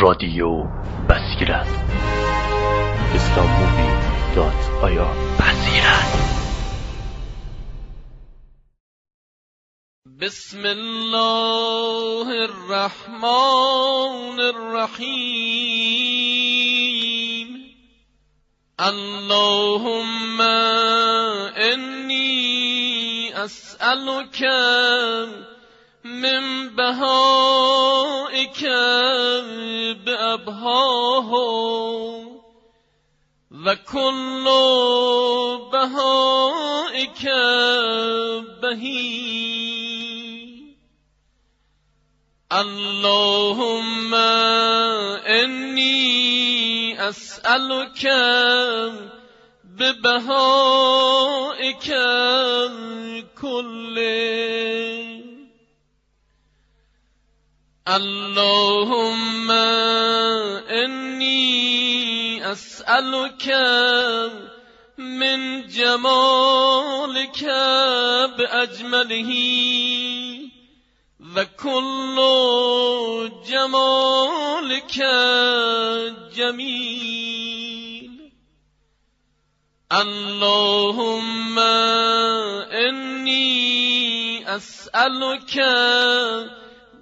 رادیو بسیرت استانبولی دات آیا بسیرت بسم الله الرحمن الرحیم. اللهم إني أسألك من بهائك بأبهاه وكل بهائك بهي اللهم إني أسألك ببهائك كله. اللهم إني أسألك من جمالك بأجمله. وكل جمالك جميل. اللهم إني أسألك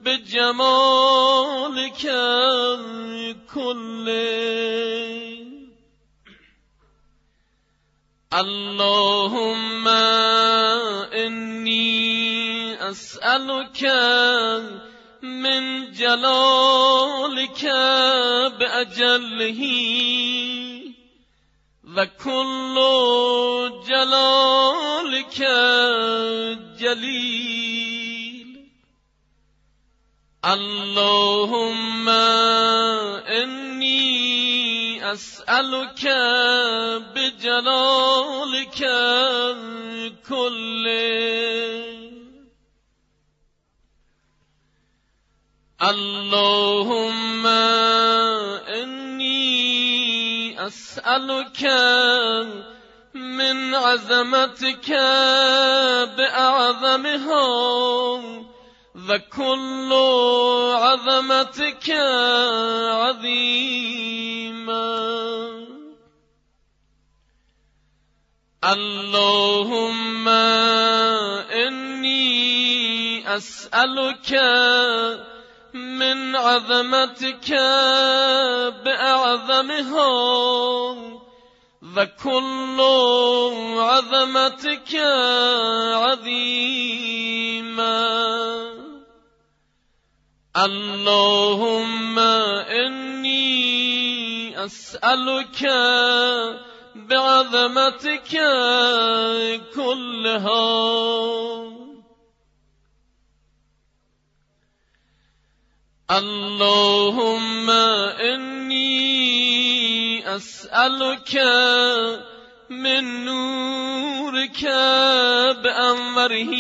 بجمالك كله. اللهم إني أسألك من جلالك بأجله. وكل جلالك جليل. اللهم إني أسألك بجلالك كله. اللهم إني أسألك من عظمتك بأعظمها وكل عظمتك عظيما اللهم إني أسألك من عظمتك بأعظمها وكل عظمتك عظيما اللهم إني أسألك بعظمتك كلها اللهم إني أسألك من نورك بأمره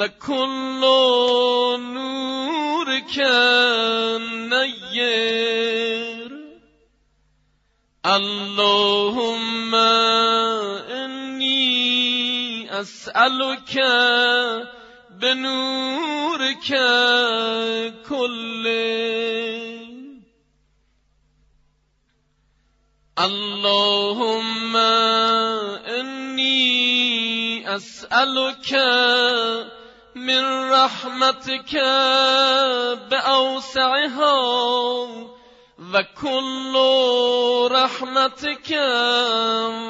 وكل نورك نير اللهم إني أسألك بنورك كله اللهم إني أسألك من رحمتك بأوسعها وكل رحمتك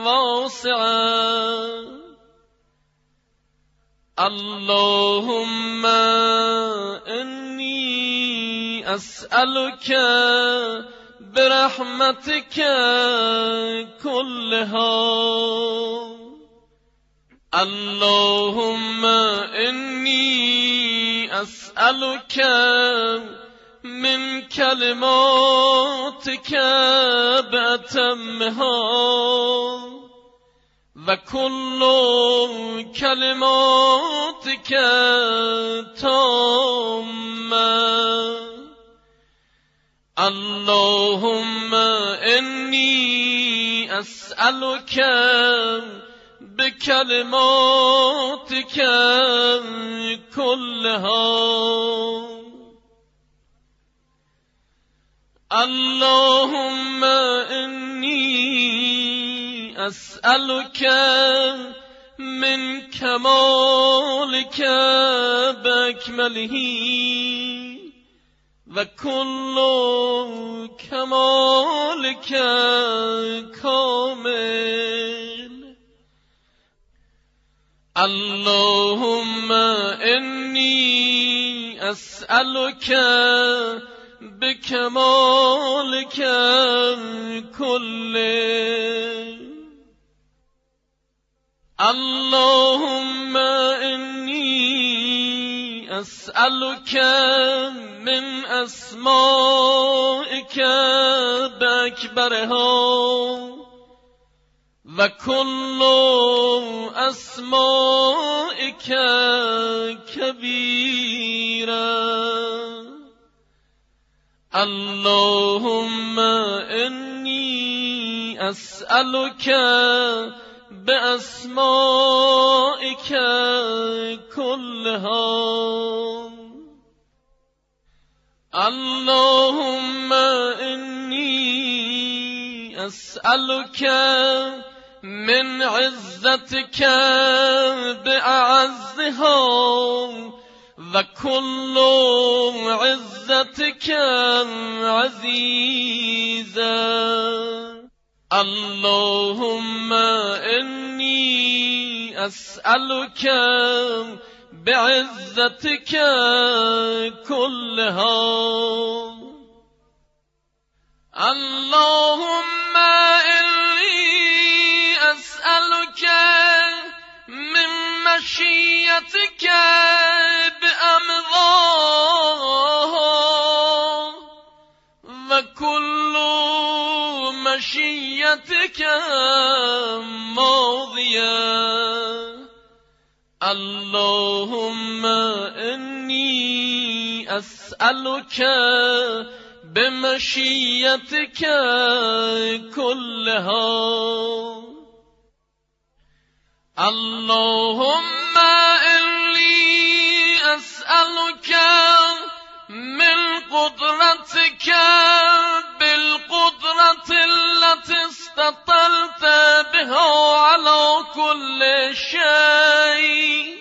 واسعة. اللهم إني أسألك برحمتك كلها. اللهم إني أسألك من كلماتك بأتمها وكل كلماتك تامة اللهم إني أسألك بكلماتك كلها اللهم إني أسألك من كمالك بأكمله وكل كمالك كامل اللهم إني أسألك بكمالك كله اللهم إني أسألك من أسمائك بأكبرها وكل أسمائك كبيرا. اللهم إني أسألك بأسمائك كلها. اللهم إني أسألك من عزتك بأعزها وكل عزتك عزيزا. اللهم إني أسألك بعزتك كلها. اللهم أسألك من مشيتك بأمضاه وكل مشيتك ماضيا اللهم إني أسألك بمشيتك كلها. اللهم إني أسألك من قدرتك بالقدرة التي استطلت بها على كل شيء.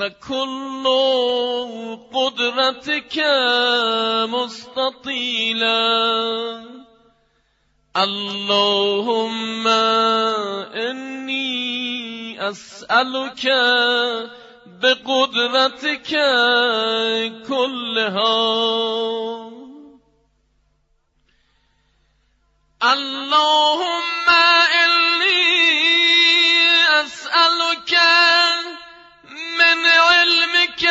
وكل قدرتك مستطيلا. اللهم إني أسألك بقدرتك كلها اللهم إني أسألك من علمك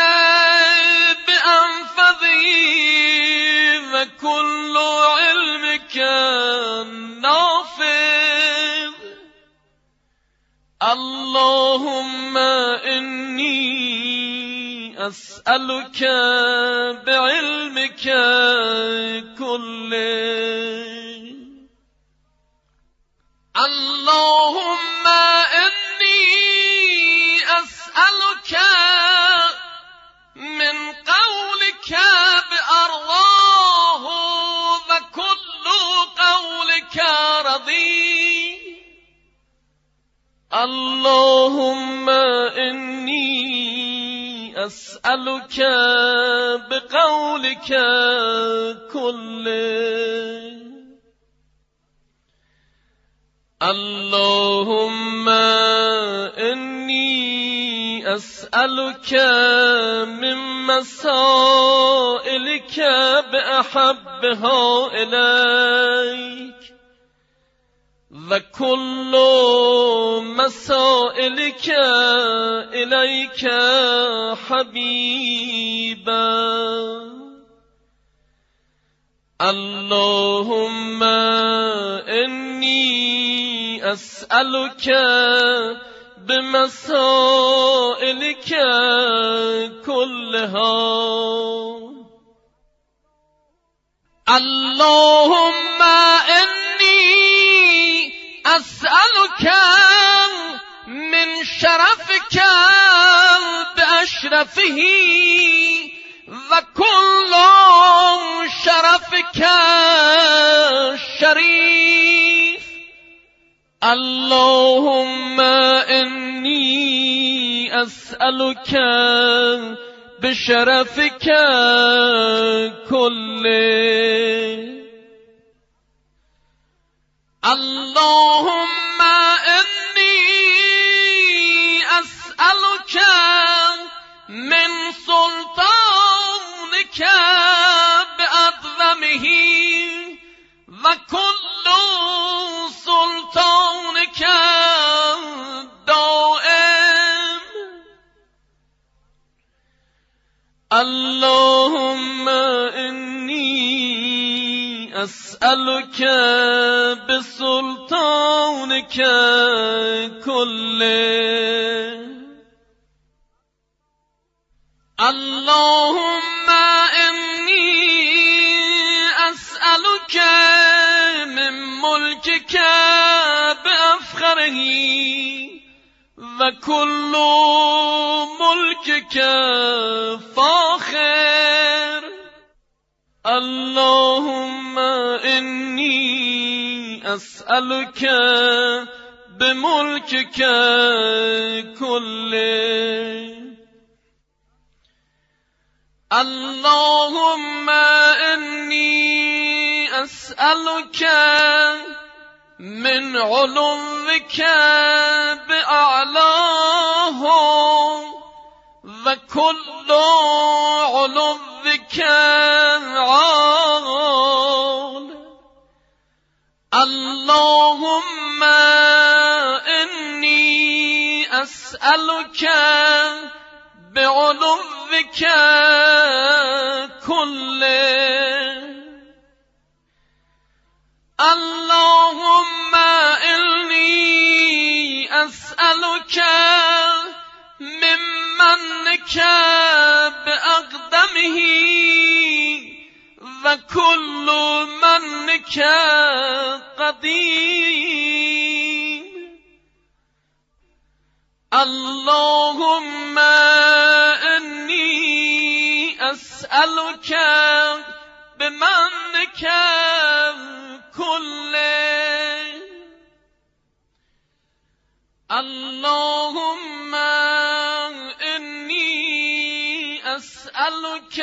علمك نافذ اللهم إني أسألك بعلمك كله. اللهم إني أسألك بقولك كله. اللهم إني أسألك من مسائلك بأحبها إليك. وكل مسائلك إليك حبيبا اللهم إني أسألك بمسائلك كلها اللهم بأشرفه وكل شرفك شرفك الشريف اللهم إني أسألك بشرفك كله. اللهم بأظلمه وكل سلطانك دائم اللهم إني أسألك بسلطانك كله. اللهم أسألك من ملكك بأفخره وكل ملكك فاخر. اللهم إني أسألك بملكك كله. اللهم إني أسألك من علوك بأعلاه وكل علوك عال. اللهم إني أسألك بعلوك كله اللهم إني أسألك من منك بأقدمه وكل منك قديم. اللهم إني أسألك بمنك اللهم إني أسألك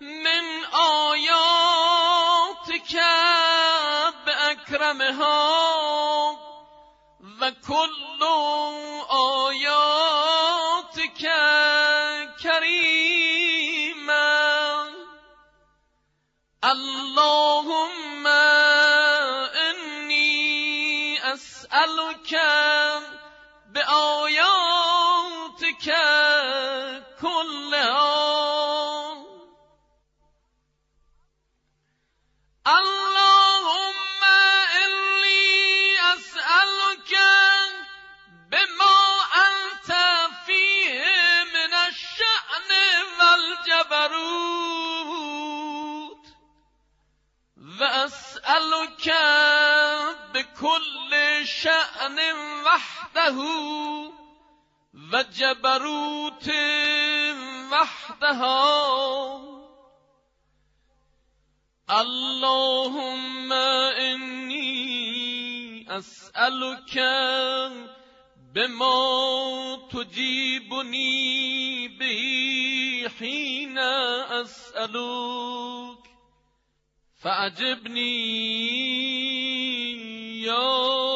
من آياتك بأكرمها وكل آياتك وجبروت وحدها اللهم إني أسألك بما تجيبني به حين أسألك. فأجبني يا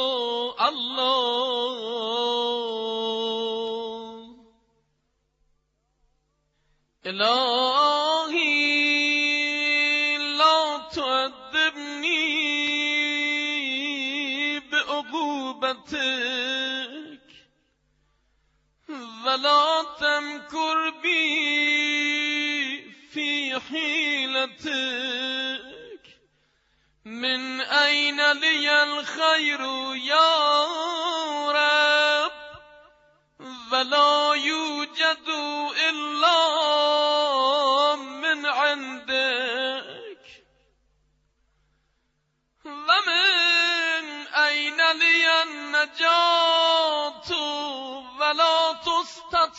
إلهي لا تؤدبني بعقوبتك ولا تمكر بي في حيلتك. من أين لي الخير يا رب؟ ولا يوجد إلا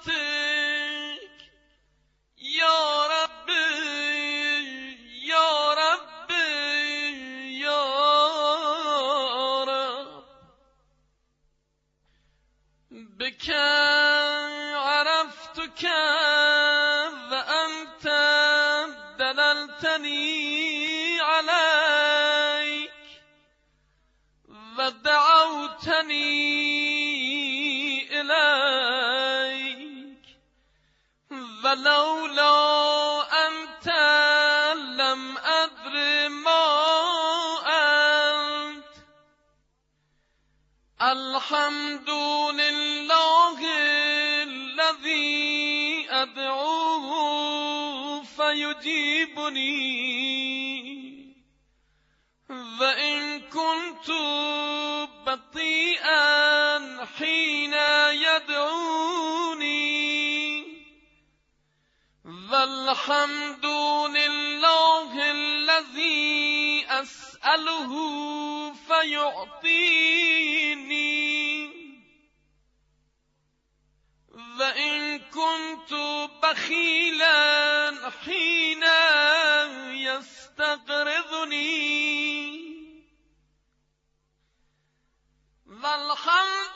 قدرتك يا ربي يا ربي يا رب بك عرفتك وأنت دللتني عليك ودعوتني ولولا أنت لم أدر ما أنت. الحمد لله الذي أدعوه فيجيبني. وإن كنت بطيئا والحمد لله الذي أسأله فيعطيني. وإن كنت بخيلا حين يستقرضني والحمد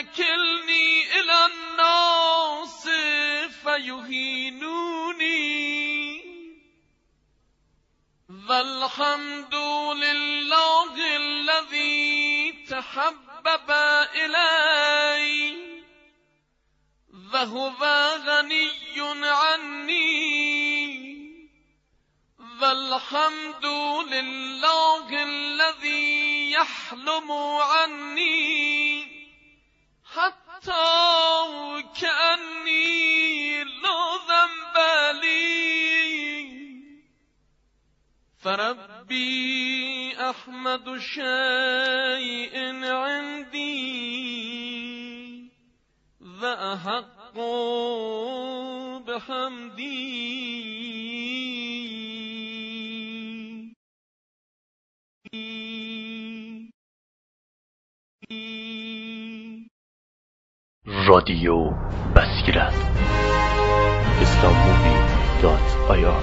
يكلني إلى الناس فيهينوني. والحمد لله الذي تحبب إلي. وهو غني عني. والحمد لله الذي يحلم عني. لا ذنب لي. فربي أحمد شيء عندي. وأحق بحمدي. رادیو بسیرد اسلام دات آیا